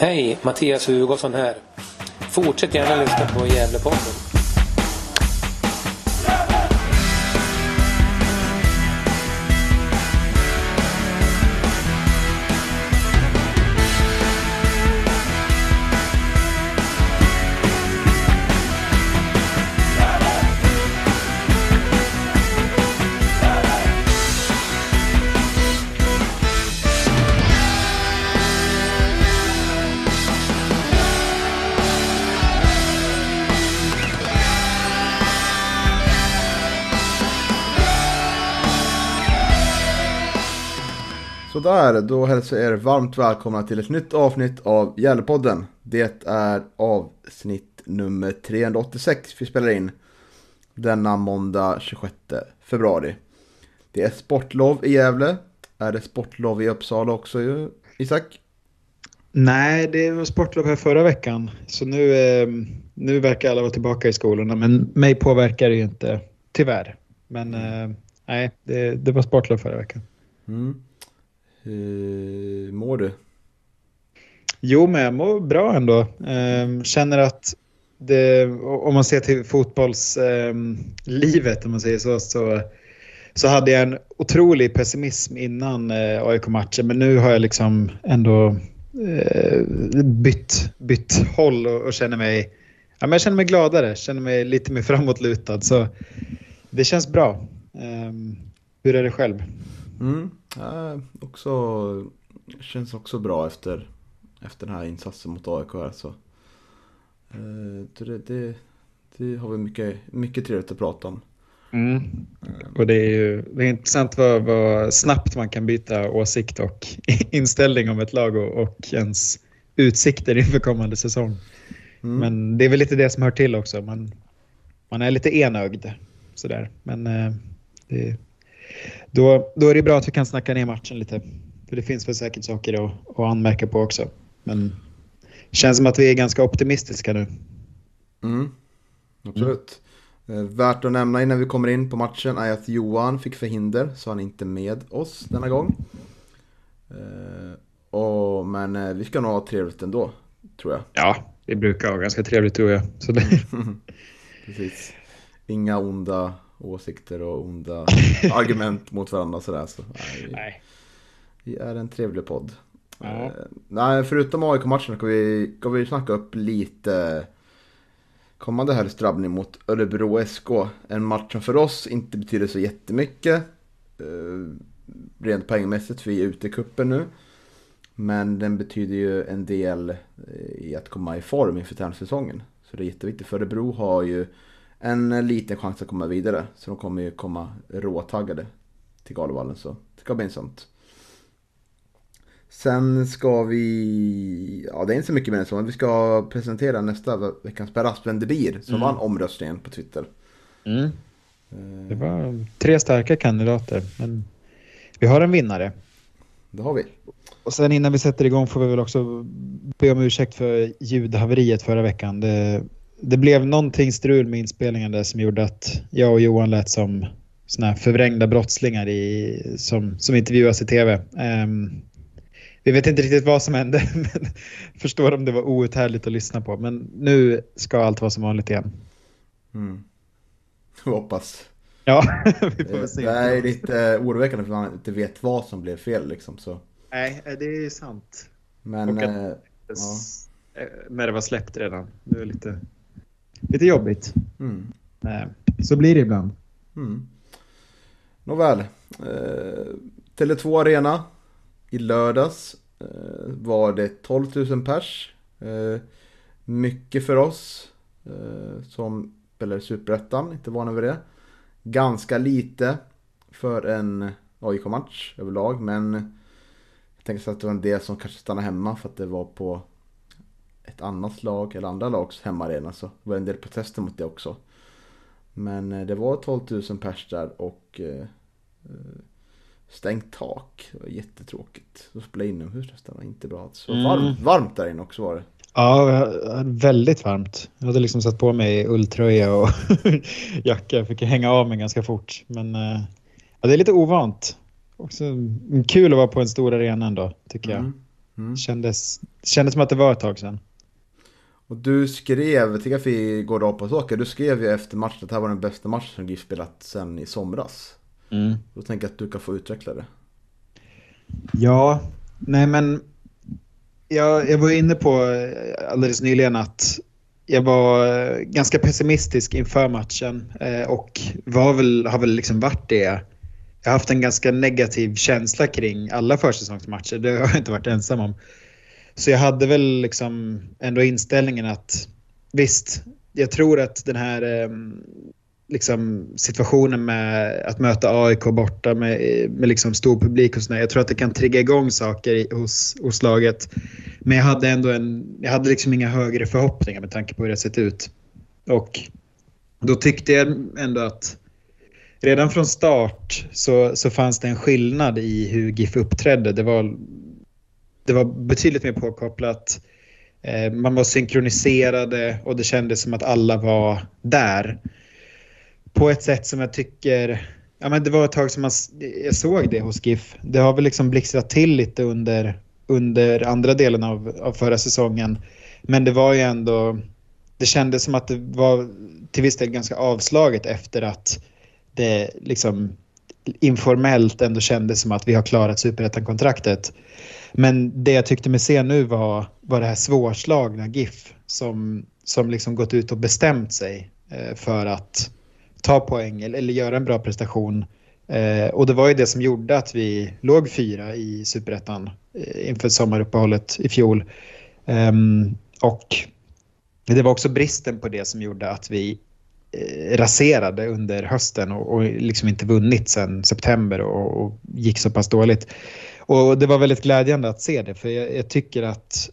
Hej, Mattias Hugosson här. Fortsätt gärna lyssna på Gävlepodden. Sådär, då hälsar jag er varmt välkomna till ett nytt avsnitt av Gävlepodden. Det är avsnitt nummer 386 vi spelar in denna måndag 26 februari. Det är sportlov i Gävle. Är det sportlov i Uppsala också, Isak? Nej, det var sportlov här förra veckan. Så nu, eh, nu verkar alla vara tillbaka i skolorna. Men mig påverkar det ju inte, tyvärr. Men eh, nej, det, det var sportlov förra veckan. Mm. Hur mår du? Jo, men jag mår bra ändå. Ehm, känner att det, om man ser till fotbollslivet, ehm, om man säger så, så, så hade jag en otrolig pessimism innan eh, AIK-matchen. Men nu har jag liksom ändå eh, bytt, bytt håll och, och känner mig Ja, men jag känner mig gladare, känner mig lite mer framåtlutad. Så det känns bra. Ehm, hur är det själv? Mm, ja, också, känns också bra efter, efter den här insatsen mot AIK. Här, så. Uh, det, det, det, har vi mycket, mycket trevligt att prata om. Mm. Och det är ju det är intressant vad, vad snabbt man kan byta åsikt och inställning om ett lag och, och ens utsikter inför kommande säsong. Mm. Men det är väl lite det som hör till också. Man, man är lite enögd. Sådär. Men eh, det, då, då är det bra att vi kan snacka ner matchen lite. För det finns väl säkert saker att, att anmärka på också. Men det känns som att vi är ganska optimistiska nu. Mm. Absolut. Mm. Värt att nämna innan vi kommer in på matchen är att Johan fick förhinder så han är inte med oss denna gång. Uh, och, men uh, vi ska nog ha trevligt ändå, tror jag. Ja, vi brukar ha ganska trevligt tror jag. Så det... Precis. Inga onda åsikter och onda argument mot varandra sådär. Så, nej, nej. Vi är en trevlig podd. Ja. Uh, nej, förutom AIK-matchen ska vi, ska vi snacka upp lite kommande helgs drabbning mot Örebro SK. En match som för oss inte betyder så jättemycket. Uh, rent poängmässigt, för vi är ute i kuppen nu. Men den betyder ju en del i att komma i form inför tävlingssäsongen. Så det är jätteviktigt. För Örebro har ju en liten chans att komma vidare. Så de kommer ju komma råtaggade till Galovallen. Så det ska bli intressant. Sen ska vi, ja det är inte så mycket mer än så, vi ska presentera nästa veckans Per Aspen Debir som mm. vann omröstningen på Twitter. Mm. Eh. Det var tre starka kandidater, men vi har en vinnare. Det har vi. Och sen innan vi sätter igång får vi väl också be om ursäkt för ljudhaveriet förra veckan. Det, det blev någonting strul med inspelningen där som gjorde att jag och Johan lät som såna förvrängda brottslingar i, som, som intervjuas i tv. Um, ehm, vi vet inte riktigt vad som hände, men förstår om det var outhärdligt att lyssna på. Men nu ska allt vara som vanligt igen. Mm. Hoppas. Ja, vi får väl se. Det är lite oroväckande för man inte vet vad som blev fel liksom. Så. Nej, det är sant. Men... Att, äh, ja. Men det var släppt redan. Det är lite lite jobbigt. Mm. Så blir det ibland. Mm. Nåväl. Eh, Tele2 Arena i lördags eh, var det 12 000 pers. Eh, mycket för oss eh, som spelar Superettan, inte vana vid det. Ganska lite för en AIK-match överlag, men jag tänker så att det var en del som kanske stannade hemma för att det var på ett annat lag eller andra lags hemmaarena så det var en del protester mot det också. Men eh, det var 12 000 pers där och eh, eh, stängt tak. Det var jättetråkigt. Att spela inomhus nästan var inte bra. Så mm. varmt, varmt där inne också var det. Ja, väldigt varmt. Jag hade liksom satt på mig ulltröja och jacka. Jag fick hänga av mig ganska fort. Men ja, det är lite ovant. Också kul att vara på en stor arena ändå, tycker jag. Mm. Mm. Kändes, kändes som att det var ett tag sedan. Och du skrev, tycker vi går rakt på saker, du skrev ju efter matchen att det här var den bästa matchen som GIF spelat sen i somras. Mm. Då tänker jag att du kan få utveckla det. Ja, nej men jag, jag var inne på eh, alldeles nyligen att jag var eh, ganska pessimistisk inför matchen eh, och var väl, har väl liksom varit det. Jag har haft en ganska negativ känsla kring alla försäsongsmatcher, det har jag inte varit ensam om. Så jag hade väl liksom ändå inställningen att visst, jag tror att den här ehm, liksom, situationen med att möta AIK borta med, med liksom stor publik och sådär. Jag tror att det kan trigga igång saker hos, hos laget. Men jag hade ändå en, jag hade liksom inga högre förhoppningar med tanke på hur det sett ut. Och då tyckte jag ändå att redan från start så, så fanns det en skillnad i hur GIF uppträdde. Det var, det var betydligt mer påkopplat. Eh, man var synkroniserade och det kändes som att alla var där på ett sätt som jag tycker... Ja, men det var ett tag som man, jag såg det hos GIF. Det har väl liksom blixtrat till lite under, under andra delen av, av förra säsongen. Men det var ju ändå... Det kändes som att det var till viss del ganska avslaget efter att det liksom informellt ändå kändes som att vi har klarat superettan-kontraktet. Men det jag tyckte mig se nu var, var det här svårslagna GIF som, som liksom gått ut och bestämt sig eh, för att ta poäng eller, eller göra en bra prestation. Eh, och det var ju det som gjorde att vi låg fyra i superettan eh, inför sommaruppehållet i fjol. Ehm, och det var också bristen på det som gjorde att vi Eh, raserade under hösten och, och liksom inte vunnit sedan september och, och, gick så pass dåligt. Och det var väldigt glädjande att se det för jag, jag tycker att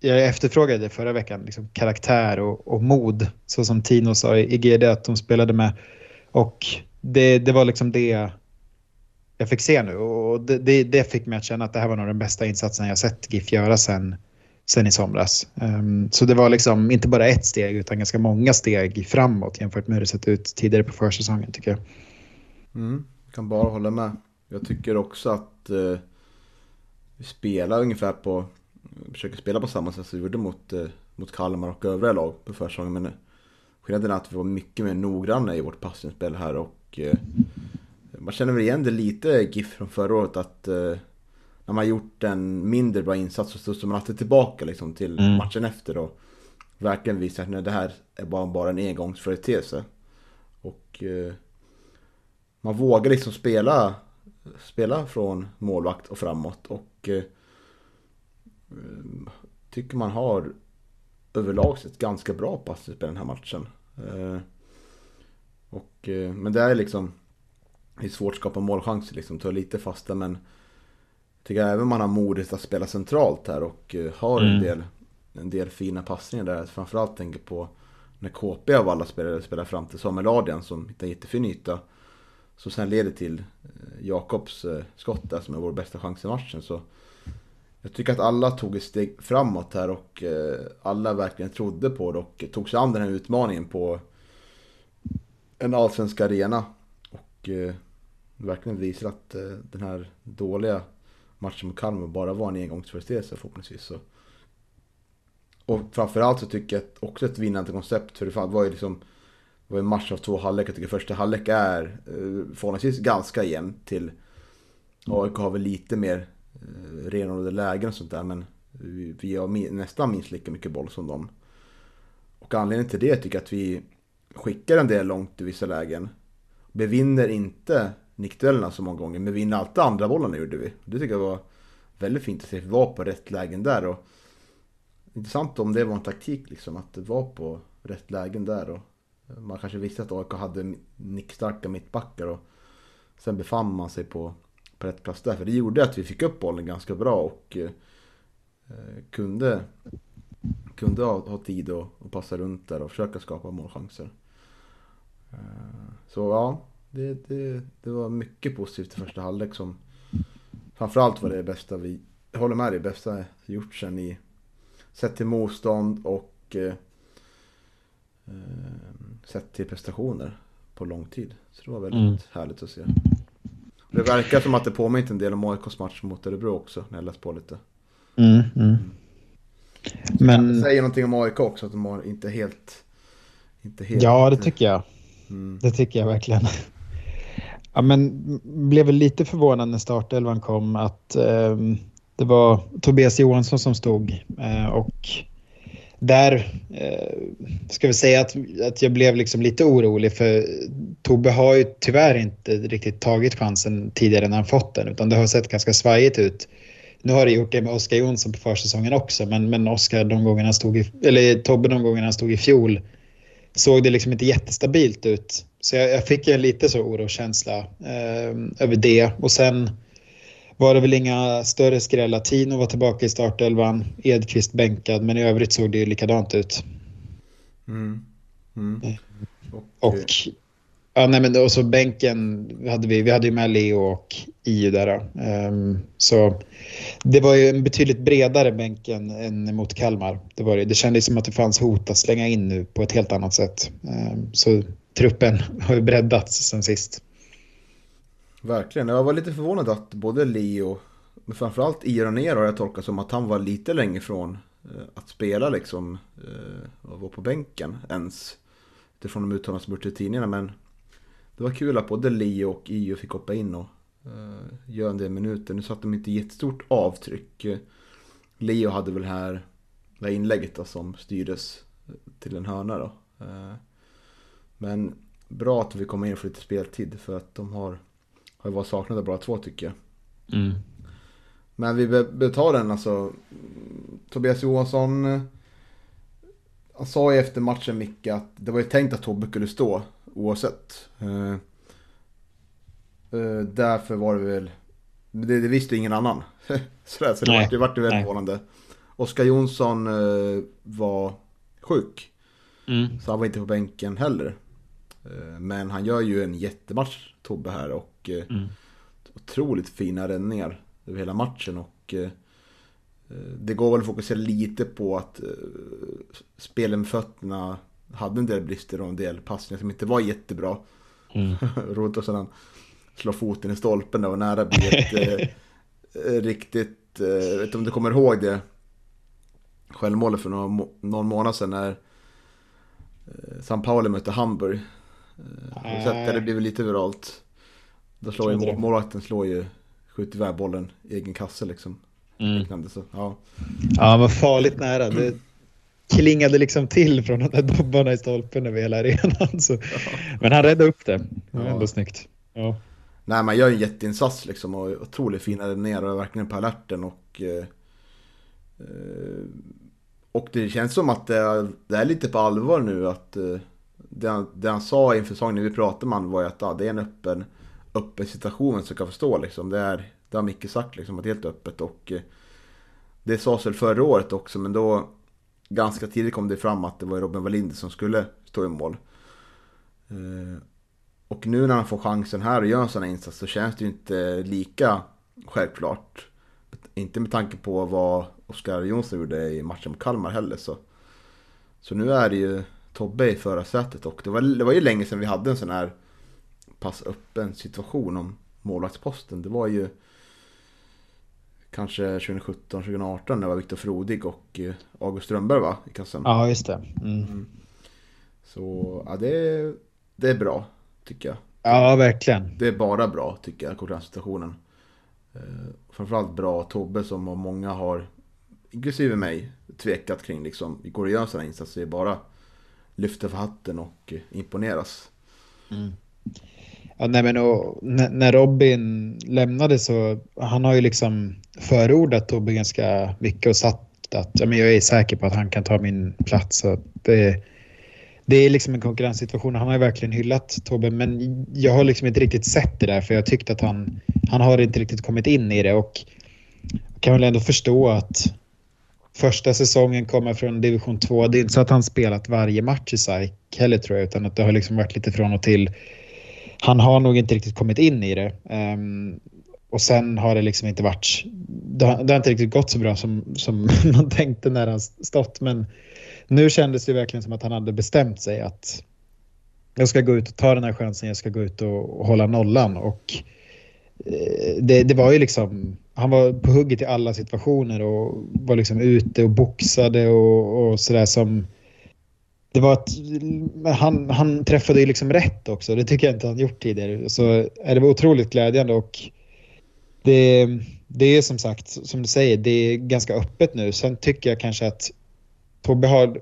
jag efterfrågade förra veckan, liksom karaktär och, och, mod. Så som Tino sa i GD att de spelade med. Och det, det var liksom det jag fick se nu. Och det, det, det, fick mig att känna att det här var nog den bästa insatsen jag sett GIF göra sen, sen i somras. Um, så det var liksom inte bara ett steg utan ganska många steg framåt jämfört med hur det sett ut tidigare på försäsongen tycker jag. Mm, jag kan bara hålla med. Jag tycker också att uh, vi spelar ungefär på försöker spela på samma sätt som vi gjorde mot, eh, mot Kalmar och övriga lag på försäsongen. Men skillnaden är att vi var mycket mer noggranna i vårt passningsspel här och eh, man känner väl igen det lite GIF från förra året att eh, när man gjort en mindre bra insats så studsar man alltid tillbaka liksom till mm. matchen efter och verkligen visar att det här är bara, bara en engångsföreteelse. Och eh, man vågar liksom spela, spela från målvakt och framåt och eh, Eh, tycker man har överlag sett ganska bra passningsspel den här matchen. Eh, och, eh, men det är liksom det är svårt att skapa målchanser liksom, ta lite fasta men jag tycker även man har modet att spela centralt här och har en, mm. del, en del fina passningar där. Framförallt tänker på när KP av alla spelare spelar fram till Samuel Adrian som hittar jättefin yta. Som sen leder till Jakobs skott där som är vår bästa chans i matchen. Så jag tycker att alla tog ett steg framåt här och eh, alla verkligen trodde på det och tog sig an den här utmaningen på en allsvensk arena. Och eh, verkligen visar att eh, den här dåliga matchen mot Kalmar bara var en engångsföreteelse förhoppningsvis. Så. Och framförallt så tycker jag att också ett vinnande koncept. För det var ju liksom det var en match av två halvlek. Jag tycker första halvlek är eh, förhållandevis ganska jämn till AIK har väl lite mer Eh, renodlade lägen och sånt där. Men vi, har nästan minst lika mycket boll som dem. Och anledningen till det tycker jag att vi skickar en del långt i vissa lägen. Bevinner inte nickduellerna så många gånger, men vinner alltid andra bollarna gjorde vi. Det tycker jag var väldigt fint att se. Vi var på rätt lägen där. Och intressant om det var en taktik liksom, att vara på rätt lägen där. Och man kanske visste att AIK hade nickstarka mittbackar och sen befann man sig på på rätt plats där. För det gjorde att vi fick upp bollen ganska bra och eh, kunde, kunde ha, ha tid att, passa runt där och försöka skapa målchanser. Eh, så ja, det, det, det var mycket positivt i första halvlek som framförallt var det bästa vi, jag håller med dig, bästa gjort sen i sett till motstånd och eh, eh, sett till prestationer på lång tid. Så det var väldigt mm. härligt att se. Det verkar som att det påminner en del om AIKs match mot Örebro också, när jag läst på lite. Mm, mm. Men... Det säger någonting om AIK också, att de har inte helt... Inte helt ja, det tycker jag. Mm. Det tycker jag verkligen. Ja, men blev väl lite förvånad när startelvan kom att eh, det var Tobias Johansson som stod eh, och där eh, ska vi säga att, att jag blev liksom lite orolig för Tobbe har ju tyvärr inte riktigt tagit chansen tidigare när han fått den utan det har sett ganska svajigt ut. Nu har det gjort det med Oskar Jonsson på försäsongen också men, men Oskar de gångerna stod i, eller Tobbe de gångerna han stod i fjol såg det liksom inte jättestabilt ut. Så jag, jag fick lite så oroskänsla eh, över det och sen var det väl inga större skrällar. Tino var tillbaka i startelvan, Edqvist bänkad, men i övrigt såg det ju likadant ut. Mm. Mm. Och, och, ja, nej, men och så bänken hade vi, vi hade ju med Leo och Iu där. Um, så det var ju en betydligt bredare bänk än, än mot Kalmar. Det, var det. det kändes som att det fanns hot att slänga in nu på ett helt annat sätt. Um, så truppen har ju breddats sen sist. Verkligen. Jag var lite förvånad att både Leo, men framförallt Ironero har jag tolkat som att han var lite längre ifrån eh, att spela liksom eh, och vara på bänken ens. Utifrån de uttalanden som gjorts i tidningarna. Men det var kul att både Leo och Io fick hoppa in och eh, göra en del minuter. Nu satte de inte jättestort avtryck. Leo hade väl här det här inlägget då, som styrdes till en hörna då. Men bra att vi kommer in för lite speltid för att de har har varit saknade bara två tycker jag. Mm. Men vi behöver ta den alltså. Tobias Johansson. Eh, han sa ju efter matchen Micke att det var ju tänkt att Tobbe skulle stå oavsett. Uh, uh, därför var det väl. Det, det visste ingen annan. Sådär, så det vart ju väldigt förvånande. Oskar Jonsson uh, var sjuk. Mm. Så han var inte på bänken heller. Men han gör ju en jättematch, Tobbe här. Och Eh, mm. otroligt fina räddningar över hela matchen. Och eh, det går väl att fokusera lite på att eh, spelen med fötterna hade en del brister och en del passningar som inte var jättebra. Mm. Roligt att sedan slå foten i stolpen där och nära bli ett riktigt, jag vet inte om du kommer ihåg det självmålet för någon, någon månad sedan när San Paolo mötte Hamburg. Har du sett det? Det blev lite viralt. Då slår ju målvakten slår ju, skjuter iväg bollen i egen kasse liksom. Mm. Så, ja. ja, men farligt nära. Det klingade liksom till från de där dobbarna i stolpen över hela arenan. Så. Men han räddade upp det. Det var ja. ändå snyggt. Ja. Nej, man gör en jätteinsats liksom och otroligt fina ner och är verkligen på alerten och eh, eh, och det känns som att det är, det är lite på allvar nu att eh, det, han, det han sa inför säsongen när vi pratade med honom var ju att ja, det är en öppen öppen situation som kan förstå liksom. Det, är, det har Micke sagt liksom, att det är helt öppet och eh, det sades väl förra året också men då ganska tidigt kom det fram att det var Robin Wallinder som skulle stå i mål. Eh, och nu när han får chansen här och gör en sån här insats så känns det ju inte lika självklart. Inte med tanke på vad Oskar Jonsson gjorde i matchen mot Kalmar heller så. Så nu är det ju Tobbe i förarsätet och det var, det var ju länge sedan vi hade en sån här pass öppen situation om målvaktsposten. Det var ju kanske 2017, 2018 när det var Viktor Frodig och eh, August Strömberg va? I kassen. Ja, just det. Mm. Mm. Så ja, det, det är bra tycker jag. Ja, verkligen. Det är bara bra tycker jag, konkurrenssituationen. Eh, framförallt bra Tobbe som många har, inklusive mig, tvekat kring liksom. Går och gör en sån här insats, det är bara lyfta för hatten och imponeras. Mm. Ja, nej, men och, när Robin lämnade så han har ju liksom förordat Tobbe ganska mycket och sagt att ja, men jag är säker på att han kan ta min plats. Så det, det är liksom en konkurrenssituation. Han har ju verkligen hyllat Tobbe men jag har liksom inte riktigt sett det där för jag tyckte att han, han har inte riktigt kommit in i det och kan väl ändå förstå att första säsongen kommer från division 2. Det är inte så att han spelat varje match i SAIK heller tror jag utan att det har liksom varit lite från och till han har nog inte riktigt kommit in i det. Um, och sen har det liksom inte varit... Det har, det har, inte riktigt gått så bra som, som man tänkte när han stått. Men nu kändes det verkligen som att han hade bestämt sig att jag ska gå ut och ta den här chansen. Jag ska gå ut och, och hålla nollan. Och Eh, det, det var ju liksom, han var på hugget i alla situationer och var liksom ute och boxade och, och sådär som det var att han, han träffade ju liksom rätt också. Det tycker jag inte han gjort tidigare. Så eh, det var otroligt glädjande och det, det är som sagt, som du säger, det är ganska öppet nu. Sen tycker jag kanske att Tobbe har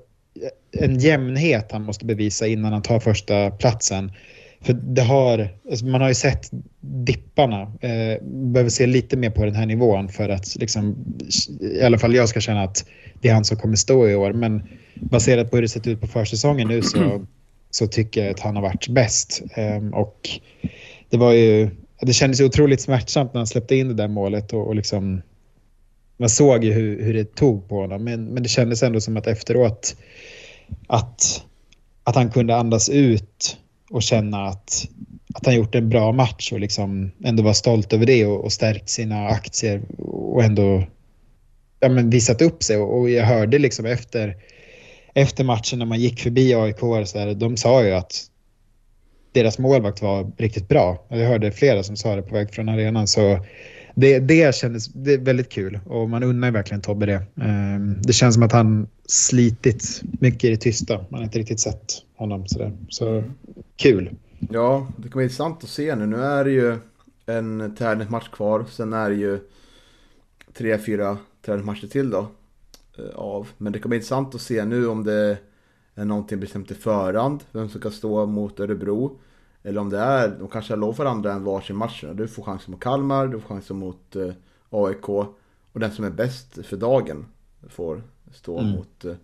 en jämnhet han måste bevisa innan han tar första platsen. För det har, alltså man har ju sett dipparna. Eh, behöver se lite mer på den här nivån för att liksom, i alla fall jag ska känna att det är han som kommer stå i år. Men baserat på hur det sett ut på försäsongen nu så, så tycker jag att han har varit bäst. Eh, och det var ju, det kändes ju otroligt smärtsamt när han släppte in det där målet och, och liksom man såg ju hur, hur det tog på honom. Men, men det kändes ändå som att efteråt att, att han kunde andas ut och känna att, att han gjort en bra match och liksom ändå vara stolt över det och, och stärkt sina aktier och ändå ja, men visat upp sig. Och, och jag hörde liksom efter, efter matchen när man gick förbi AIK, så där, de sa ju att deras målvakt var riktigt bra. Jag hörde flera som sa det på väg från arenan. Så det, det kändes det är väldigt kul och man unnar ju verkligen Tobbe det. Ehm, det känns som att han slitit mycket i det tysta. Man har inte riktigt sett honom sådär. Så kul. Ja, det kommer bli intressant att se nu. Nu är det ju en tävlingsmatch kvar. Sen är det ju tre, fyra tävlingsmatcher till då. Eh, av. Men det kommer bli intressant att se nu om det är någonting bestämt i förhand. Vem som ska stå mot Örebro. Eller om det är, de kanske har lovat varandra en varsin match. Du får chansen mot Kalmar, du får chansen mot eh, AIK. Och den som är bäst för dagen får stå mm. mot, eh,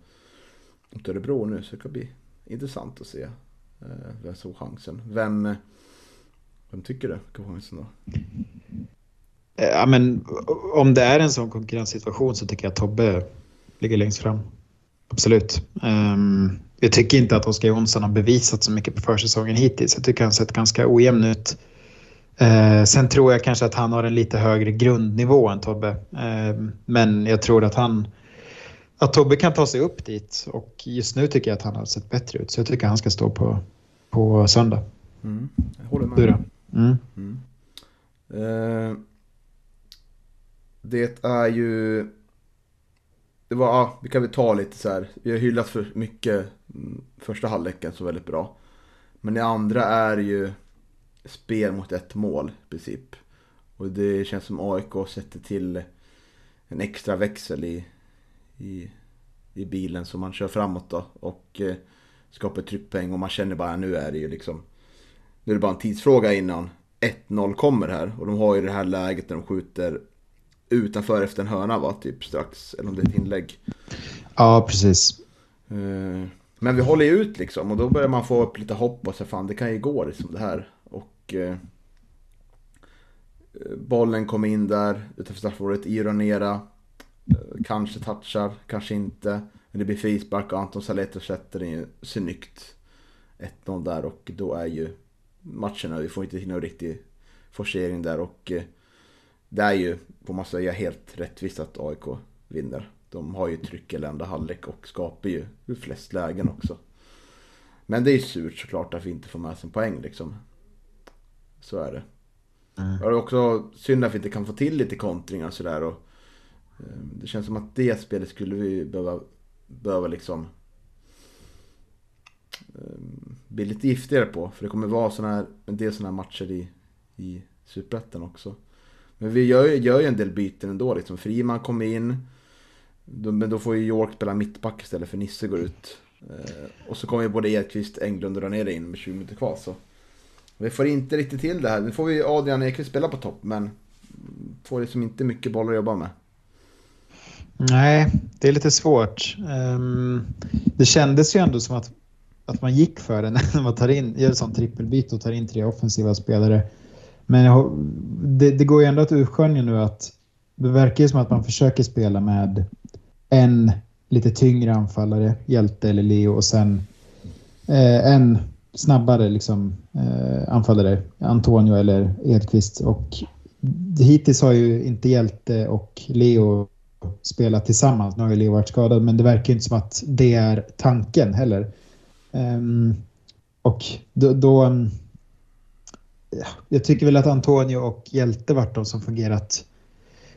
mot Örebro nu. Så det kan bli intressant att se eh, vem som chansen. Vem, vem tycker du ska få chansen då? Eh, ja, men om det är en sån konkurrenssituation så tycker jag att Tobbe ligger längst fram. Absolut. Um, jag tycker inte att Oskar Jonsson har bevisat så mycket på försäsongen hittills. Jag tycker han sett ganska ojämn ut. Uh, sen tror jag kanske att han har en lite högre grundnivå än Tobbe. Uh, men jag tror att han att Tobbe kan ta sig upp dit och just nu tycker jag att han har sett bättre ut. Så jag tycker att han ska stå på, på söndag. Mm, jag håller med. Du då? Mm. Mm. Eh, det är ju det var, ja, vi kan väl ta lite så här. Vi har hyllat för mycket mm, första halvleken så väldigt bra. Men det andra är ju spel mot ett mål i princip. Och det känns som AIK sätter till en extra växel i, i, i bilen som man kör framåt då. Och eh, skapar tryckpoäng och man känner bara nu är det ju liksom Nu är det bara en tidsfråga innan 1-0 kommer här. Och de har ju det här läget när de skjuter utanför efter en hörna va, typ strax. Eller om det är ett inlägg. Ja, precis. Eh, men vi håller ju ut liksom och då börjar man få upp lite hopp och så fan det kan ju gå liksom det här. Och eh, bollen kommer in där utanför straffområdet, Ironera. Eh, kanske touchar, kanske inte. Men det blir frispark och Anton Saletro sätter den ju snyggt. 1-0 där och då är ju matchen Vi får inte till någon riktig forcering där och eh, det är ju, får man säga, helt rättvist att AIK vinner. De har ju tryck i enda halvlek och skapar ju flest lägen också. Men det är ju surt såklart att vi inte får med oss en poäng liksom. Så är det. Mm. Det är också synd att vi inte kan få till lite kontringar och sådär. Och, Ehm, det känns som att det spelet skulle vi behöva, behöva liksom ehm, bli lite giftigare på. För det kommer vara såna här, en del sådana här matcher i, i Superettan också. Men vi gör, gör ju en del byten ändå. Liksom. Friman kommer in. men då får ju York spela mittback istället för Nisse går ut. Eh, och så kommer ju både Edqvist, Englund och Ranere in med 20 minuter kvar. Så. Vi får inte riktigt till det här. Nu får vi Adrian Ekvist spela på topp men får liksom inte mycket bollar att jobba med. Nej, det är lite svårt. Ehm, det kändes ju ändå som att, att man gick för det när man tar in, gör ett sånt trippelbyte och tar in tre offensiva spelare. Men jag, det, det, går ju ändå att urskönja nu att det verkar ju som att man försöker spela med en lite tyngre anfallare, Hjälte eller Leo, och sen eh, en snabbare liksom, eh, anfallare, Antonio eller Edqvist. Och hittills har ju inte Hjälte och Leo spela tillsammans. Nu har ju Leo varit skadad, men det verkar inte som att det är tanken heller. Um, och då, då ehm, jag tycker väl att Antonio och Hjälte varit de som fungerat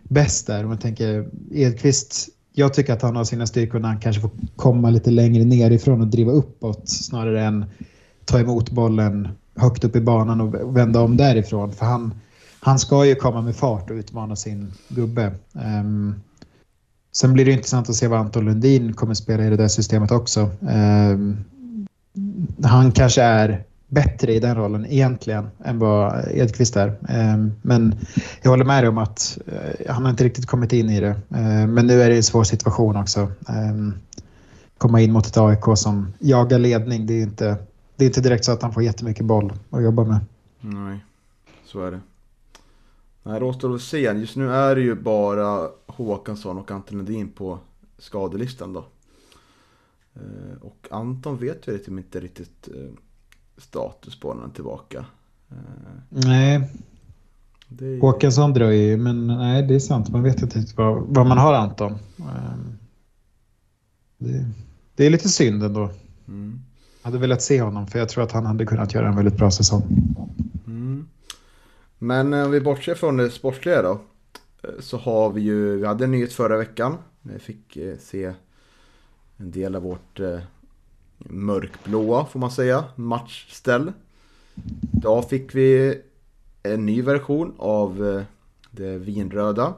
bäst där. Om man tänker Edqvist, jag tycker att han har sina styrkor när han kanske får komma lite längre nerifrån och driva uppåt snarare än ta emot bollen högt upp i banan och vända om därifrån. För han, han ska ju komma med fart och utmana sin gubbe. Um, sen blir det intressant att se vad Anton Lundin kommer spela i det där systemet också. Eh, han kanske är bättre i den rollen egentligen än vad Edqvist är. Eh, men jag håller med dig om att eh, han har inte riktigt kommit in i det. Ehm, men nu är det en svår situation också. Ehm, komma in mot ett AIK som jagar ledning, det är inte det är inte direkt så att han får jättemycket boll att jobba med. Nej, så är det. Nej, det återstår att se. Just nu är det ju bara Håkansson och Anton Lundin på skadelistan då. Eh, och Anton vet ju inte riktigt eh, status på när han är tillbaka. Eh, nej. Det... Håkansson dröjer ju, men nej det är sant. Man vet inte riktigt vad, vad man har Anton. Det, det är lite synd ändå. Mm hade velat se honom för jag tror att han hade kunnat göra en väldigt bra säsong. Mm. Men eh, om vi bortser från det sportsliga då. Eh, så har vi ju, vi hade en nyhet förra veckan. Vi fick eh, se en del av vårt mörkblåa får man säga, matchställ. Idag fick vi en ny version av det vinröda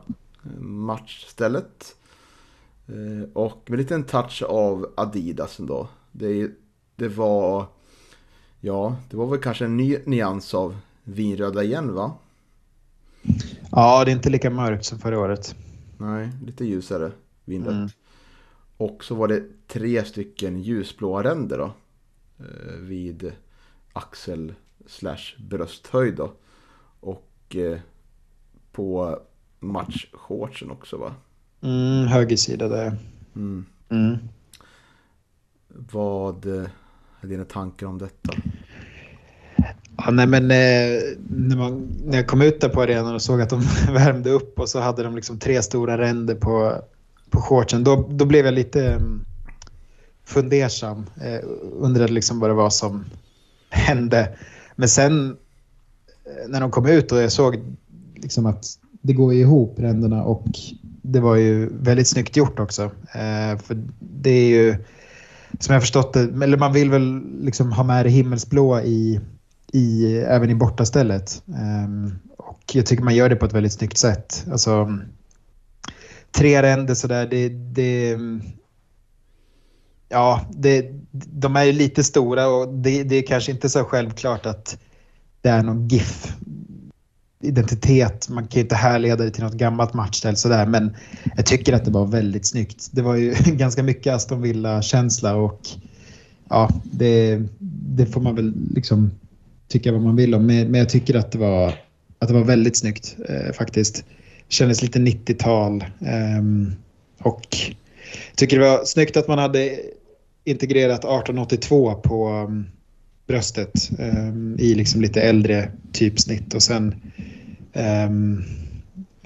matchstället. Och med en liten touch av Adidas ändå. Det det var... Ja, det var väl kanske en ny nyans av vinröda igen va? Ja, det är inte lika mörkt som förra året. Nej, lite ljusare vinrött. Mm. Och så var det tre stycken ljusblåa ränder då. Eh, vid axel slash brösthöjd då. Och eh, på matchshortsen också va? Mm, höger sida där. Mm. Mm. Vad är dina tankar om detta? Ja, nej, men, eh, när, man, när jag kom ut där på arenan och såg att de värmde upp och så hade de liksom tre stora ränder på, på shortsen, då, då blev jag lite mm, fundersam. Eh, undrade liksom vad det var som hände. Men sen eh, när de kom ut och jag såg liksom att det går ihop ränderna och det var ju väldigt snyggt gjort också. Eh, för det är ju som jag förstått det, eller man vill väl liksom ha med det himmelsblå i, i, även i bortastället. Um, ehm, och jag tycker man gör det på ett väldigt snyggt sätt. Alltså, tre ränder sådär, det, det, ja, det, de är ju lite stora och det, det är kanske inte så självklart att det är någon GIF identitet. Man kan ju inte härleda det till något gammalt matchställ sådär, men jag tycker att det var väldigt snyggt. Det var ju ganska mycket Aston Villa-känsla och ja, det, det, får man väl liksom tycka vad man vill om. Men, men jag tycker att det var, att det var väldigt snyggt eh, faktiskt. Kändes lite 90-tal eh, och tycker det var snyggt att man hade integrerat 1882 på um, bröstet um, i liksom lite äldre typsnitt och sen um,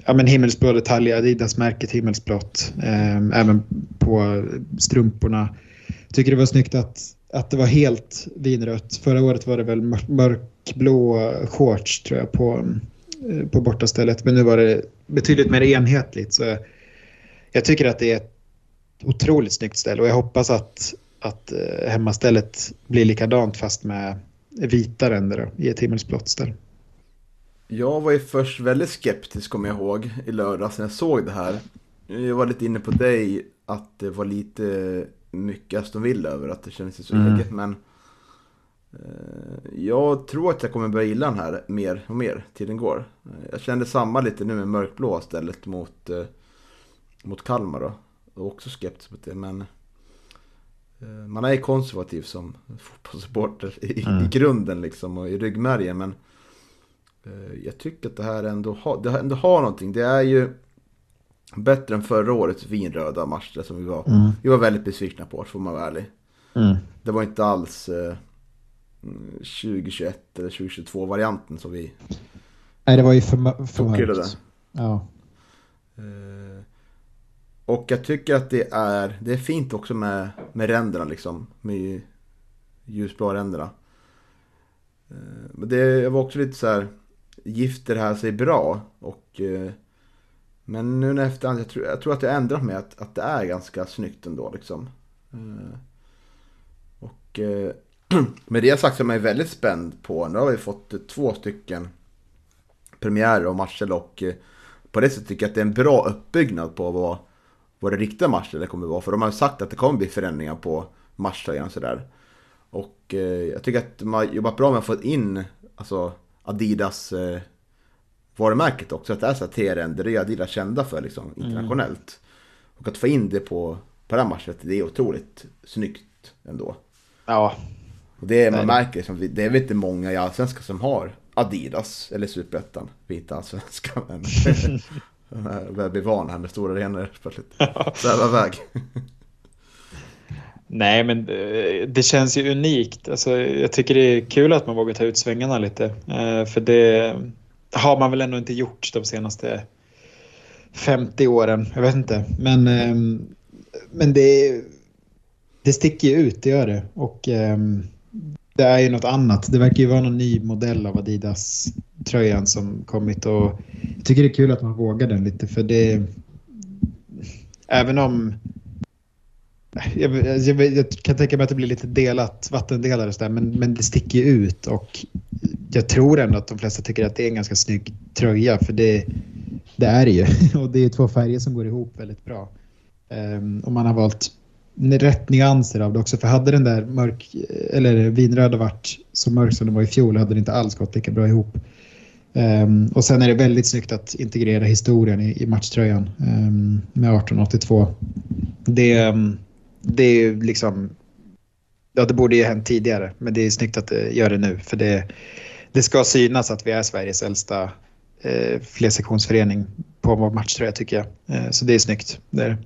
ja, men himmelsblå detaljer, Adidas-märket himmelsblått, um, även på strumporna. Tycker det var snyggt att, att det var helt vinrött. Förra året var det väl mörkblå shorts tror jag på, eh, på bortastället, men nu var det betydligt mer enhetligt. Så jag tycker att det är ett otroligt snyggt ställe och jag hoppas att att eh, hemmastället blir likadant fast med vita ränder i ett himmelsblått ställ. Jag var ju först väldigt skeptisk kommer jag ihåg i lördags när jag såg det här. Jag var lite inne på dig att det var lite mycket Aston Villa över att det kändes så mm. eget men eh, jag tror att jag kommer börja gilla den här mer och mer tiden går. Jag kände samma lite nu med mörkblå stället mot, eh, mot Kalmar då. Jag var också skeptisk mot det men Eh, man är konservativ som fotbollssupporter i, mm. i grunden liksom och i ryggmärgen. Men eh, jag tycker att det här ändå har, det ändå har någonting. Det är ju bättre än förra årets vinröda matcher som vi var. Mm. Vi var väldigt besvikna på, får man vara ärlig. Mm. Det var inte alls eh, 2021 eller 2022 varianten som vi... Nej, det var ju för, för mörkt. Ja. Eh, och jag tycker att det är, det är fint också med, med ränderna liksom. Med ljusblå ränderna. Eh, men det var också lite så här, gifter här sig bra. Och, eh, men nu när efterhand, jag tror, jag tror att jag ändrat mig att, att det är ganska snyggt ändå liksom. Eh, och eh, med det sagt så är man väldigt spänd på, nu har vi fått två stycken premiärer och matcher och eh, på det sättet tycker jag att det är en bra uppbyggnad på vad, vad det riktiga matcher kommer vara. För de har ju sagt att det kommer bli förändringar på matchtröjan och sådär. Och eh, jag tycker att de har jobbat bra med att få in alltså, Adidas eh, varumärket också. Att det är så här T-ränder, det är Adidas kända för liksom, mm. internationellt. Mm. Och att få in det på, på det här matchen, det är otroligt snyggt ändå. Ja. Och det man märker, liksom, det är väl inte många i Allsvenskan som har Adidas eller Superettan, vita Allsvenskan. Men börjar bli van här med stora arenor plötsligt. Sväva iväg. Nej, men eh, det känns ju unikt. Alltså, jag tycker det är kul att man vågar ta ut svängarna lite. Eh, för det har man väl ändå inte gjort de senaste 50 åren. Jag vet inte. Men, ehm, men det, det sticker ju ut, det gör det. Och ehm, det är ju något annat. Det verkar ju vara någon ny modell av Adidas-tröjan som kommit. Och jag tycker det är kul att man vågar den lite. För det... Även om jag, jag, jag, kan tänka mig att det blir lite delat, vattendelare där, men, men det sticker ju ut och jag tror ändå att de flesta tycker att det är en ganska snygg tröja för det, det är det ju och det är två färger som går ihop väldigt bra. Um, och man har valt rätt nyanser av det också för hade den där mörk eller vinröda varit så mörk som den var i fjol hade det inte alls gått lika bra ihop. Um, och sen är det väldigt snyggt att integrera historien i, i matchtröjan um, med 1882. Det, um, det är ju liksom... Ja, det borde ju hänt tidigare, men det är snyggt att det gör det nu. För det, det ska synas att vi är Sveriges äldsta eh, flersektionsförening på vår matchtröja tycker jag. Eh, så det är snyggt. Det är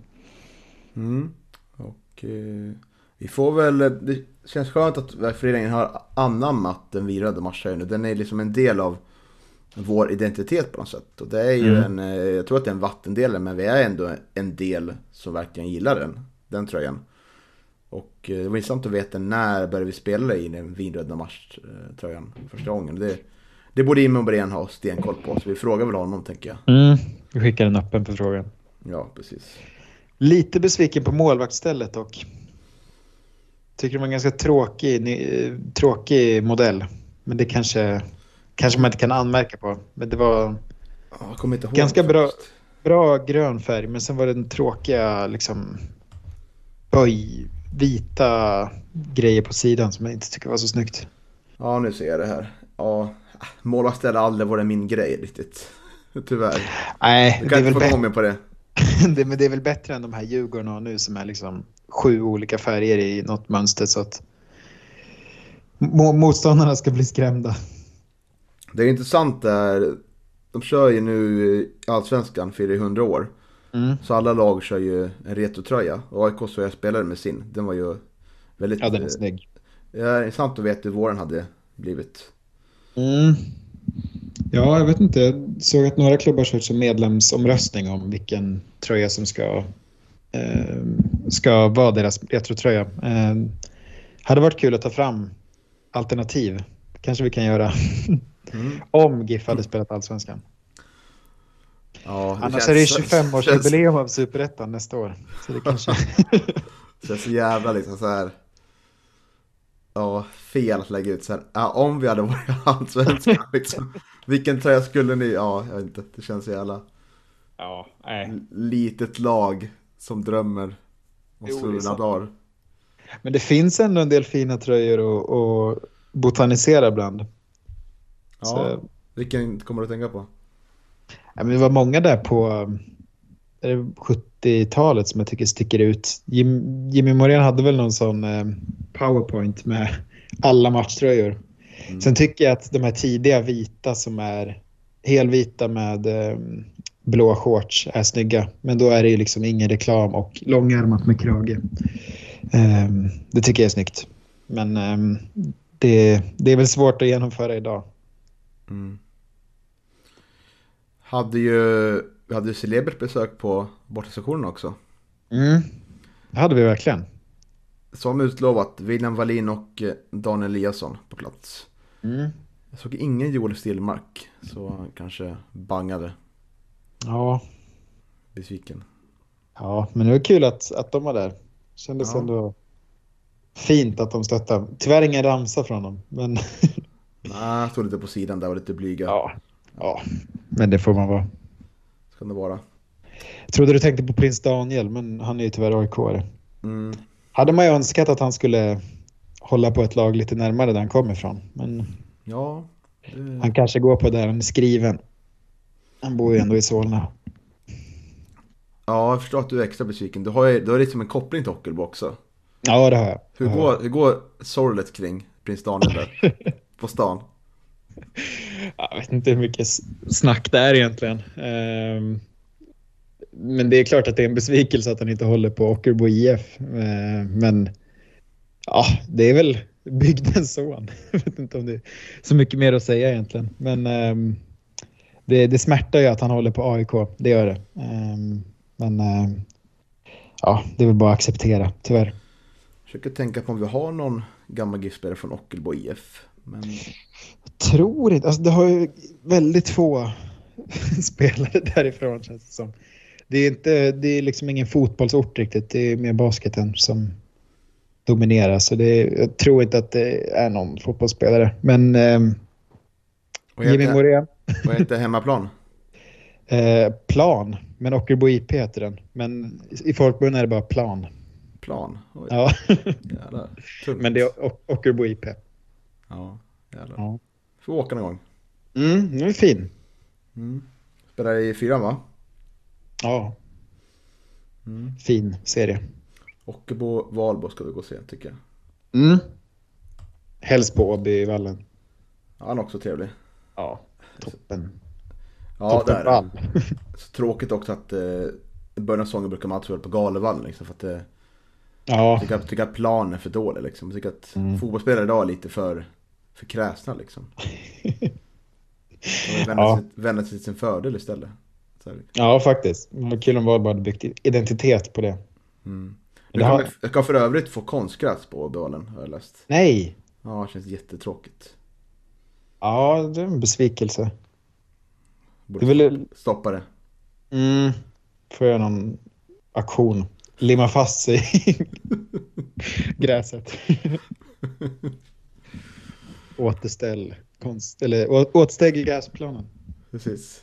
mm. Och eh, vi får väl... Det känns skönt att föreningen har anammat den virade matchtröjan nu. Den är liksom en del av vår identitet på något sätt. Och det är ju mm. en, eh, jag tror att det är en vattendelare, men vi är ändå en del som verkligen gillar den den tröjan. Och eh, det var intressant att veta när började vi spela i den vinröda matchtröjan första gången. Det, det borde Jimmy Åberén ha stenkoll på, så vi frågar väl honom tänker jag. Mm, vi skickar en öppen förfrågan. Ja, precis. Lite besviken på målvaktsstället och tycker det var en ganska tråkig, tråkig modell. Men det kanske, kanske man inte kan anmärka på. Men det var ganska bra, bra grön färg, men sen var det den tråkiga liksom, böj, vita grejer på sidan som jag inte tycker var så snyggt. Ja, nu ser jag det här. Ja, målvaktsställ har aldrig varit min grej riktigt. Tyvärr. Nej, du kan det är inte få mig på det. det. Men det är väl bättre än de här Djurgården har nu som är liksom sju olika färger i något mönster så att motståndarna ska bli skrämda. Det är intressant där. De kör ju nu i Allsvenskan, firar 100 år. Mm. Så alla lag kör ju en retrotröja. Och AIK så jag spelade med sin. Den var ju väldigt... Ja, den är snygg. Ja, intressant att veta hur våren hade blivit. Mm. Ja, jag vet inte. Jag såg att några klubbar kört som medlemsomröstning om vilken tröja som ska, eh, ska vara deras retrotröja. Eh, hade varit kul att ta fram alternativ. kanske vi kan göra mm. om GIF hade spelat allsvenskan. Ja, Annars känns, är det 25-årsjubileum av Superettan nästa år. Så det kanske... det känns så jävla liksom så här. Ja, fel att lägga ut så här. Ja, om vi hade varit allsvenska liksom. Vilken tröja skulle ni? Ja, jag vet inte. Det känns så jävla... Ja, nej. Litet lag som drömmer om svunna dagar. Men det finns ändå en del fina tröjor att botanisera bland. Ja, så... vilken kommer du att tänka på? Ja, men det var många där på 70-talet som jag tycker sticker ut. Jim, Jimmy Morén hade väl någon sån eh, powerpoint med alla matchtröjor. Mm. Sen tycker jag att de här tidiga vita som är helvita med eh, blå shorts är snygga. Men då är det ju liksom ingen reklam och långärmat med krage. Eh, det tycker jag är snyggt. Men eh, det, det är väl svårt att genomföra idag. Mm hade ju, vi hade ju celebert besök på bortasektionen också. Mm, det hade vi verkligen. Som utlovat, William Wallin och eh, Daniel Eliasson på plats. Mm. Jag såg ingen Joel Stillmark, så han kanske bangade. Ja. Besviken. Ja, men det var kul att, att de var där. Kändes Ja. ändå fint att de stöttade. Tyvärr ingen ramsa från dem, men Nej, stod lite på sidan där och lite blyga. ja. Ja. Men det får man vara. Ska det vara. Jag trodde du tänkte på prins Daniel, men han är ju tyvärr aik Mm. Hade man ju önskat att han skulle hålla på ett lag lite närmare där han kommer ifrån. Men Ja, det... han kanske går på där han är skriven. Han bor ju ändå i Solna. ja, jag förstår att du är extra besviken. Du har ju du har liksom en koppling till Ockelbo också. Ja, det har jag. Hur går, hur går sorlet kring prins Daniel där? på stan? Jag vet inte hur mycket snack det är egentligen. Ehm, men det är klart att det är en besvikelse att han inte håller på Ockelbo IF. Ehm, men ja, det är väl bygdens son. Jag vet inte om det är så mycket mer att säga egentligen. Men ehm, det, det smärtar ju att han håller på AIK. Det gör det. Men eh, ja, det är väl bara att acceptera, tyvärr. Jag Försöker tänka på om vi har någon gammal GIF-spelare från Ockelbo IF. Men tror inte, alltså det har ju väldigt få spelare därifrån känns det som. Det är, inte, det är liksom ingen fotbollsort riktigt, det är mer basketen som dominerar. Så det jag tror inte att det är någon fotbollsspelare. Men eh, Jimmy Morén, vad heter hemmaplan? eh, Plan, men Ockelbo IP heter den. Men i folkmun är det bara Plan. Plan? Oj, Ja, men det är Ockelbo IP. Ja, jävlar. Ja. Får åka någon gång. Mm, den är fin. Mm. Spelar i fyran va? Ja, Mm. fin serie. Ockelbo, Valbo ska vi gå och se tycker jag. Mm. Helst på Åbyvallen. Ja, han är också trevlig. Ja, toppen. Ja, toppen det är vall. det. Så tråkigt också att eh, i början av säsongen brukar man alltid spela på Galevallen liksom, för att eh, Ja, jag tycker, att- tycker att planen är för dålig liksom. Jag tycker att Mm. fotbollsspelare idag är lite för, för kräsna liksom. De vänder, Ja. vänder sig till sin fördel istället. Här. ja faktiskt. Killen var bara byggt identitet på det. Mm. Det Jag, har- kan, jag kan för övrigt få konstgräs på Bölen har jag läst. Nej! Ja, det känns jättetråkigt. Ja, det är en besvikelse. Borde Det är väl... stoppa det. Mm, får jag någon aktion. Limma fast sig i gräset. Återställ konst... Eller å- återställ gräsplanen. Precis.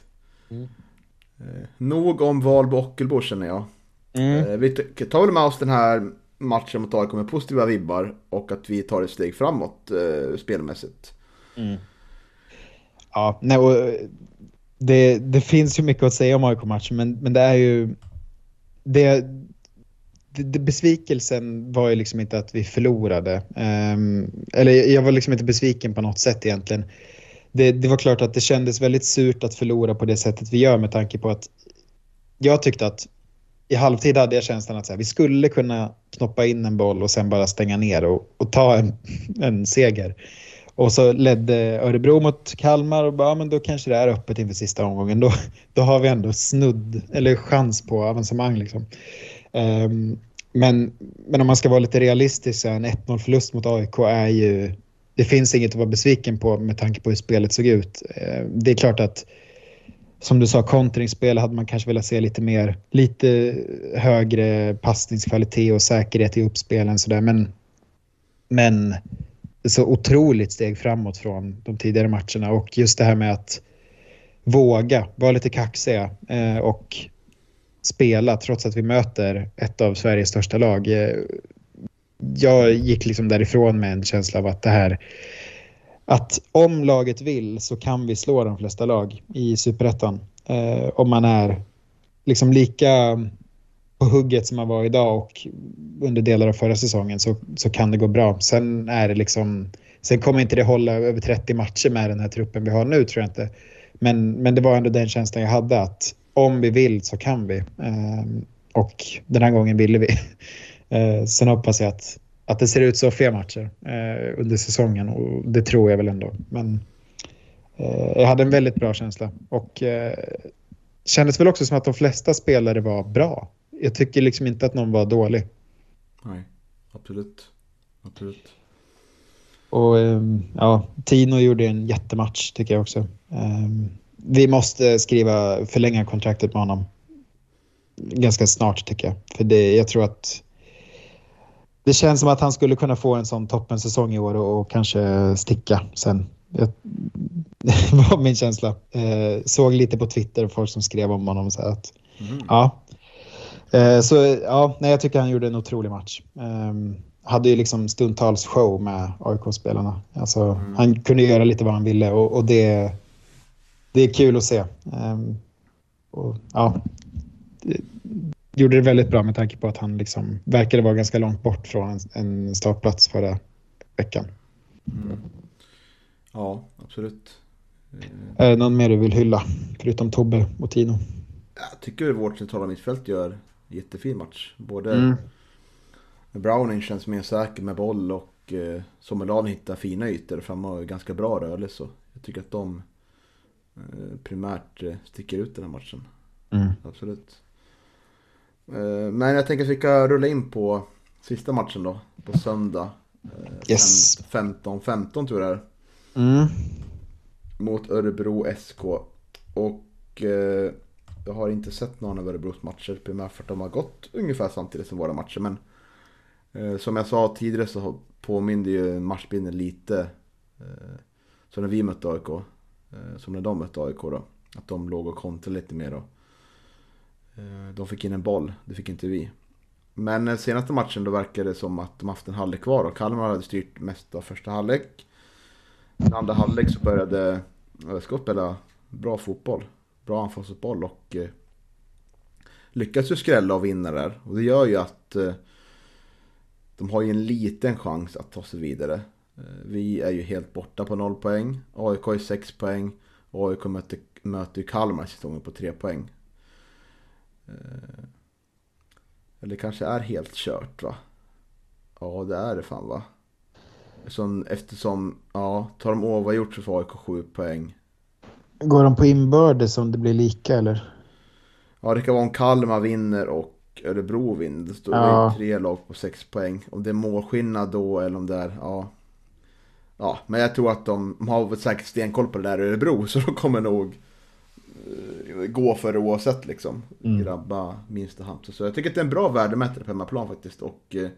Mm. Eh, nog om Valbo Ockelbo känner jag. Mm. Eh, vi tar väl med oss den här matchen mot AIK med positiva vibbar och att vi tar ett steg framåt eh, spelmässigt. Mm. Ja, nej, och eh, det, det finns ju mycket att säga om AIK-matchen, men, men det är ju... Det, besvikelsen var ju liksom inte att vi förlorade. Ehm, eller jag var liksom inte besviken på något sätt egentligen. Det, det var klart att det kändes väldigt surt att förlora på det sättet vi gör med tanke på att jag tyckte att i halvtid hade jag känslan att så här, vi skulle kunna knoppa in en boll och sen bara stänga ner och, och ta en, en seger. Och så ledde Örebro mot Kalmar och bara, ja, men då kanske det är öppet inför sista omgången. Då, då har vi ändå snudd, eller chans på avancemang. Liksom. Ehm, men, men om man ska vara lite realistisk så är en 1-0 förlust mot AIK är ju... Det finns inget att vara besviken på med tanke på hur spelet såg ut. Ehm, det är klart att som du sa, kontringsspel hade man kanske velat se lite mer, lite högre passningskvalitet och säkerhet i uppspelen sådär. Men, men så otroligt steg framåt från de tidigare matcherna och just det här med att våga vara lite kaxiga eh, och spela trots att vi möter ett av Sveriges största lag. Eh, jag gick liksom därifrån med en känsla av att det här att om laget vill så kan vi slå de flesta lag i superettan. Eh, om man är liksom lika på hugget som man var idag och under delar av förra säsongen så, så kan det gå bra. Sen är det liksom Sen kommer inte det hålla över 30 matcher med den här truppen vi har nu tror jag inte. Men, men det var ändå den känslan jag hade att om vi vill så kan vi. Eh, och den här gången ville vi. Eh, sen hoppas jag att, att det ser ut så fler matcher eh, under säsongen och det tror jag väl ändå. Men eh, jag hade en väldigt bra känsla och eh, kändes väl också som att de flesta spelare var bra. Jag tycker liksom inte att någon var dålig. Nej, absolut. absolut. och ehm, ja, Tino gjorde en jättematch tycker jag också. Vi måste skriva, förlänga kontraktet med honom ganska snart tycker jag. För det, jag tror att det känns som att han skulle kunna få en sån toppensäsong i år och, och kanske sticka sen. Jag, det var min känsla. Eh, såg lite på Twitter folk som skrev om honom. Så att, mm. ja. Eh, så ja, nej, jag tycker han gjorde en otrolig match. Eh, hade ju liksom stundtals show med AIK-spelarna. Alltså, mm. Han kunde göra lite vad han ville och, och det, det är kul att se. Ehm, och, ja, gjorde det väldigt bra med tanke på att han liksom verkade vara ganska långt bort från en, en startplats förra veckan. Mm. Ja, absolut. Är det någon mer du vill hylla, förutom Tobbe och Tino? Jag tycker vårt centrala mittfält gör jättefin match. Både mm. Browning känns mer säker med boll och eh, Sommerladen hittar fina ytor framme och ganska bra rörelse. Jag tycker att de eh, primärt eh, sticker ut den här matchen. Mm. Absolut. Eh, men jag tänker att vi ska rulla in på sista matchen då. På söndag. Eh, yes. 15-15 tror jag det är. Mm. Mot Örebro SK. Och eh, jag har inte sett någon av Örebros matcher. Primärt för att de har gått ungefär samtidigt som våra matcher. Men eh, som jag sa tidigare så påminner ju matchbilden lite. Eh, som när vi mötte AIK. Eh, som när de mötte AIK då. Att de låg och kontrade lite mer då. Eh, de fick in en boll, det fick inte vi. Men senaste matchen då verkade det som att de haft en halvlek kvar och Kalmar hade styrt mest av första halvlek. I andra halvlek så började ÖSK spela bra fotboll. Bra anfallsfotboll och eh, lyckades ju skrälla och vinna där. Och det gör ju att eh, de har ju en liten chans att ta sig vidare. Eh, vi är ju helt borta på noll poäng. AIK har 6 poäng. Och AIK möter, möter ju Kalmar säsongen på 3 poäng. Eh, eller kanske är helt kört va? Ja det är det fan va? Som, eftersom, ja, tar de oavgjort så får AIK 7 poäng. Går de på inbördes om det blir lika eller? Ja det kan vara om Kalmar vinner och Örebro vinner. Det står ja. tre lag på 6 poäng. Om det är målskillnad då eller om det är, ja. Ja, men jag tror att de, de har säkert stenkoll på det där i Örebro så de kommer nog Eh, gå för det oavsett liksom. Mm. Grabba minsta Halmstad. Så jag tycker att det är en bra värdemätare på hemmaplan faktiskt. Och eh,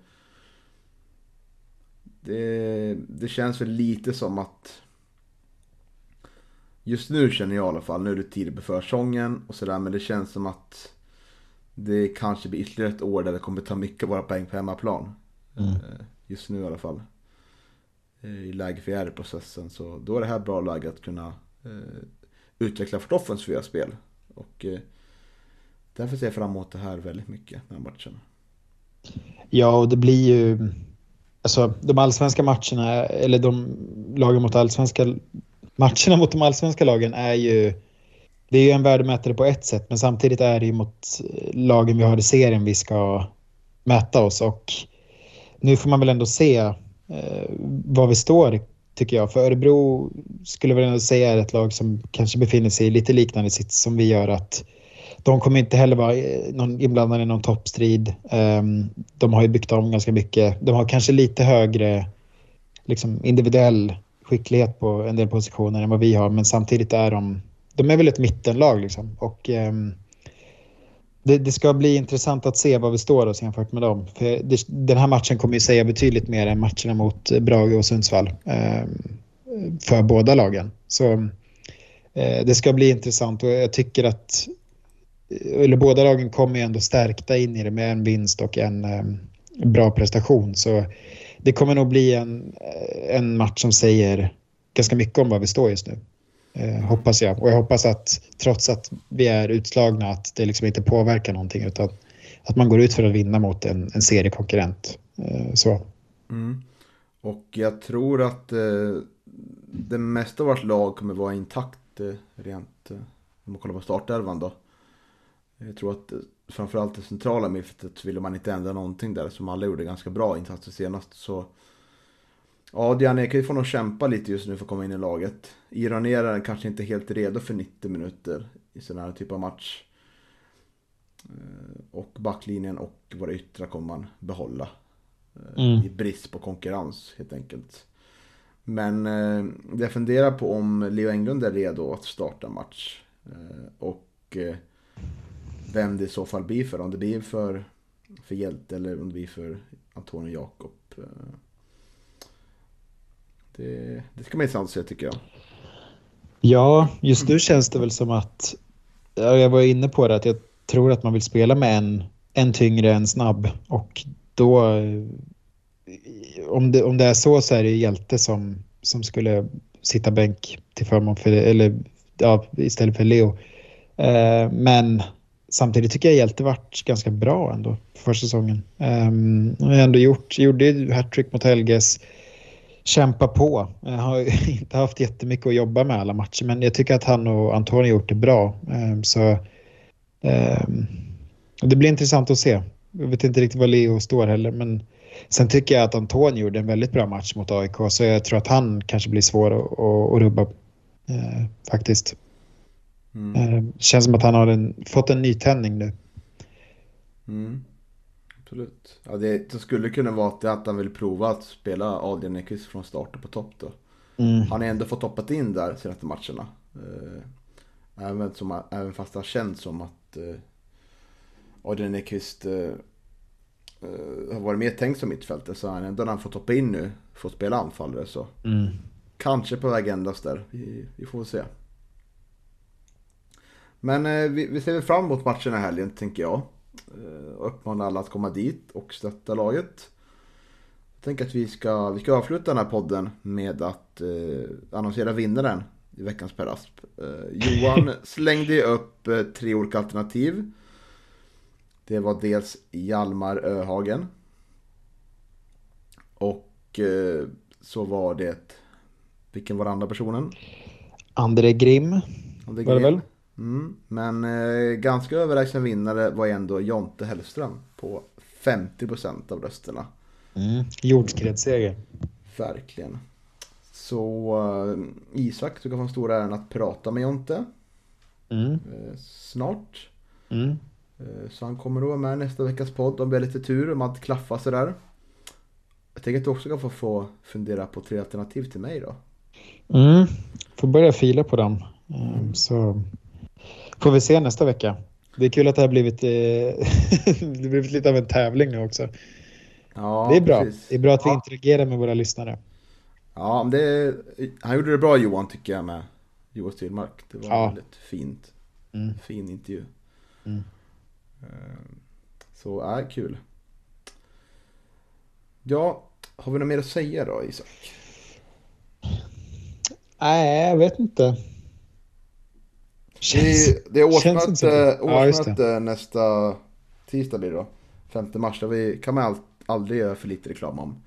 det, det känns väl lite som att Just nu känner jag i alla fall, nu är det tidigt på försäsongen och sådär men det känns som att Det kanske blir ytterligare ett år där det kommer ta mycket av våra poäng på hemmaplan. Mm. Eh, just nu i alla fall. Eh, I läge för R-processen så då är det här bra läge att kunna eh, utveckla vårt offensiva spel. Och eh, därför ser jag fram emot det här väldigt mycket, den här matchen. Ja, och det blir ju... Alltså de allsvenska matcherna, eller de lagen mot allsvenska... Matcherna mot de allsvenska lagen är ju... Det är ju en värdemätare på ett sätt, men samtidigt är det ju mot eh, lagen vi har i serien vi ska mäta oss. Och nu får man väl ändå se eh, var vi står tycker jag. För Örebro skulle väl säga är ett lag som kanske befinner sig i lite liknande sits som vi gör. att De kommer inte heller vara eh, någon, inblandade i någon toppstrid. Ehm, de har ju byggt om ganska mycket. De har kanske lite högre liksom, individuell skicklighet på en del positioner än vad vi har. Men samtidigt är de, de är väl ett mittenlag liksom. Och, um, det, det, ska bli intressant att se var vi står oss jämfört med dem. För det, den här matchen kommer ju säga betydligt mer än matcherna mot Brage och Sundsvall. Eh, för båda lagen. Så eh, det ska bli intressant och jag tycker att eh, eller båda lagen kommer ju ändå stärkta in i det med en vinst och en eh, bra prestation. Så det kommer nog bli en, eh, en match som säger ganska mycket om var vi står just nu. Eh, hoppas jag. Och jag hoppas att trots att vi är utslagna att det liksom inte påverkar någonting utan att man går ut för att vinna mot en, en seriekonkurrent. Eh, så. Mm. Och jag tror att eh, det mesta av vårt lag kommer vara intakt eh, rent eh, om man kollar på startelvan då. Jag tror att eh, framförallt det centrala mittfältet ville man inte ändra någonting där som alla gjorde ganska bra insatser senast. Så Ja, Diane kan ju få nog kämpa lite just nu för att komma in i laget. Iranieraren kanske inte är helt redo för 90 minuter i sån här typ av match. Eh, och backlinjen och våra yttrar kommer man behålla. Eh, mm. I brist på konkurrens helt enkelt. Men eh, jag funderar på om Leo Englund är redo att starta match. Eh, och eh, vem det i så fall blir för. Om det blir för, för Hjälte eller om det blir för Antonio Jakob. Eh, det, det ska man intressant att se tycker jag. Ja, just nu känns det väl som att, jag var inne på det, att jag tror att man vill spela med en, en tyngre, en snabb. Och då, om det, om det är så, så är det Hjälte som, som skulle sitta bänk till förmån för, eller ja, istället för Leo. Eh, men samtidigt tycker jag Hjälte varit ganska bra ändå för säsongen. Ehm, um, har ändå gjort, gjorde hattrick mot Helges kämpa på. Jag har inte haft jättemycket att jobba med alla matcher, men jag tycker att han och Antonio gjort det bra. Um, så um, det blir intressant att se. Jag vet inte riktigt var Leo står heller, men sen tycker jag att Antonio gjorde en väldigt bra match mot AIK, så jag tror att han kanske blir svår att, rubba uh, faktiskt. Mm. Uh, känns som att han har en, fått en nytändning nu. Mm. Absolut. Ja, det, det skulle kunna vara att han vill prova att spela Adrian Nyqvist från starten på topp då. Mm. Han har ändå fått hoppat in där senaste matcherna. Eh, även, som, även fast det har känts som att eh, Adrian Nyqvist eh, eh, har varit mer tänkt som mittfältare så han ändå när han fått hoppa in nu fått spela anfallare så. Mm. Kanske på väg ändras där. Vi, vi får se. Men eh, vi, vi ser väl fram emot matchen i helgen tänker jag. Eh, och uppmanar alla att komma dit och stötta laget. Jag tänker att vi ska, vi ska avsluta den här podden med att eh, annonsera vinnaren i veckans Per Asp. Eh, Johan slängde upp eh, tre olika alternativ. Det var dels Hjalmar Öhagen. Och eh, så var det, vilken var den andra personen? André Grim. André Grim. Var det väl? Mm, men eh, ganska överlägsen vinnare var ändå Jonte Hellström på 50% av rösterna. Mm, Jordskredsseger. Verkligen. Så eh, Isak, du kan få en stor äran att prata med Jonte. Mm. Eh, snart. Mm. Eh, så han kommer att vara med nästa veckas podd om vi har lite tur, om allt klaffar sådär. Jag tänker att du också kan få, få fundera på tre alternativ till mig då. Mm, får börja fila på dem. Mm. Så Får vi se nästa vecka. Det är kul att det har blivit, eh, det blivit lite av en tävling nu också. Ja, det är bra. Precis. Det är bra att vi ja. interagerar med våra lyssnare. Ja, det, han gjorde det bra Johan tycker jag med Johan Styrmark. Det var ja. väldigt fint. Mm. Fin intervju. Mm. Eh, så, är äh, kul. Ja, har vi något mer att säga då Isak? Nej, jag vet inte. Känns, det, det är årsmöte, årsmöte ja, nästa tisdag blir det då. 5 mars. Det kan man aldrig göra för lite reklam om.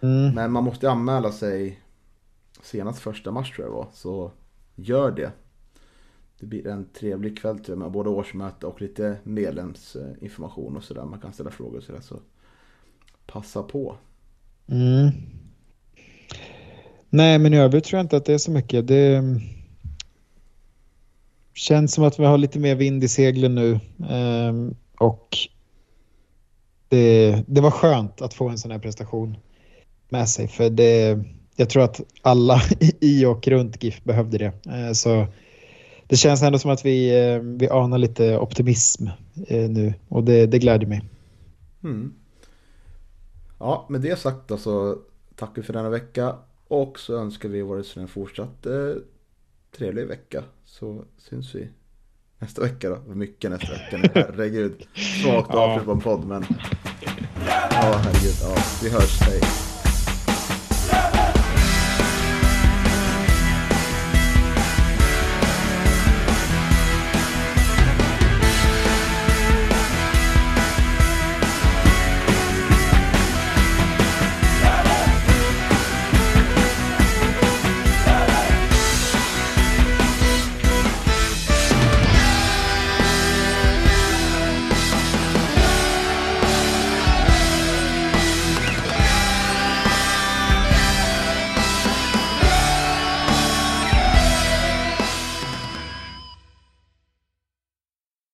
Mm. Men man måste anmäla sig senast första mars tror jag det var. Så gör det. Det blir en trevlig kväll tror jag med både årsmöte och lite medlemsinformation och sådär. Man kan ställa frågor och sådär. Så passa på. Mm. Nej men i övrigt tror jag inte att det är så mycket. Det Känns som att vi har lite mer vind i seglen nu. Eh, och det, det var skönt att få en sån här prestation med sig. För det, jag tror att alla i och runt GIF behövde det. Eh, så det känns ändå som att vi, eh, vi anar lite optimism eh, nu och det, det gläder mig. Mm. Ja, med det sagt då så tackar vi för denna vecka och så önskar vi våra lyssnare en fortsatt eh, trevlig vecka. Så syns vi nästa vecka då. Mycket nästa vecka nu. Herregud. Svagt avslut på en podd men. Ja, herregud. Ja, vi hörs. Hej.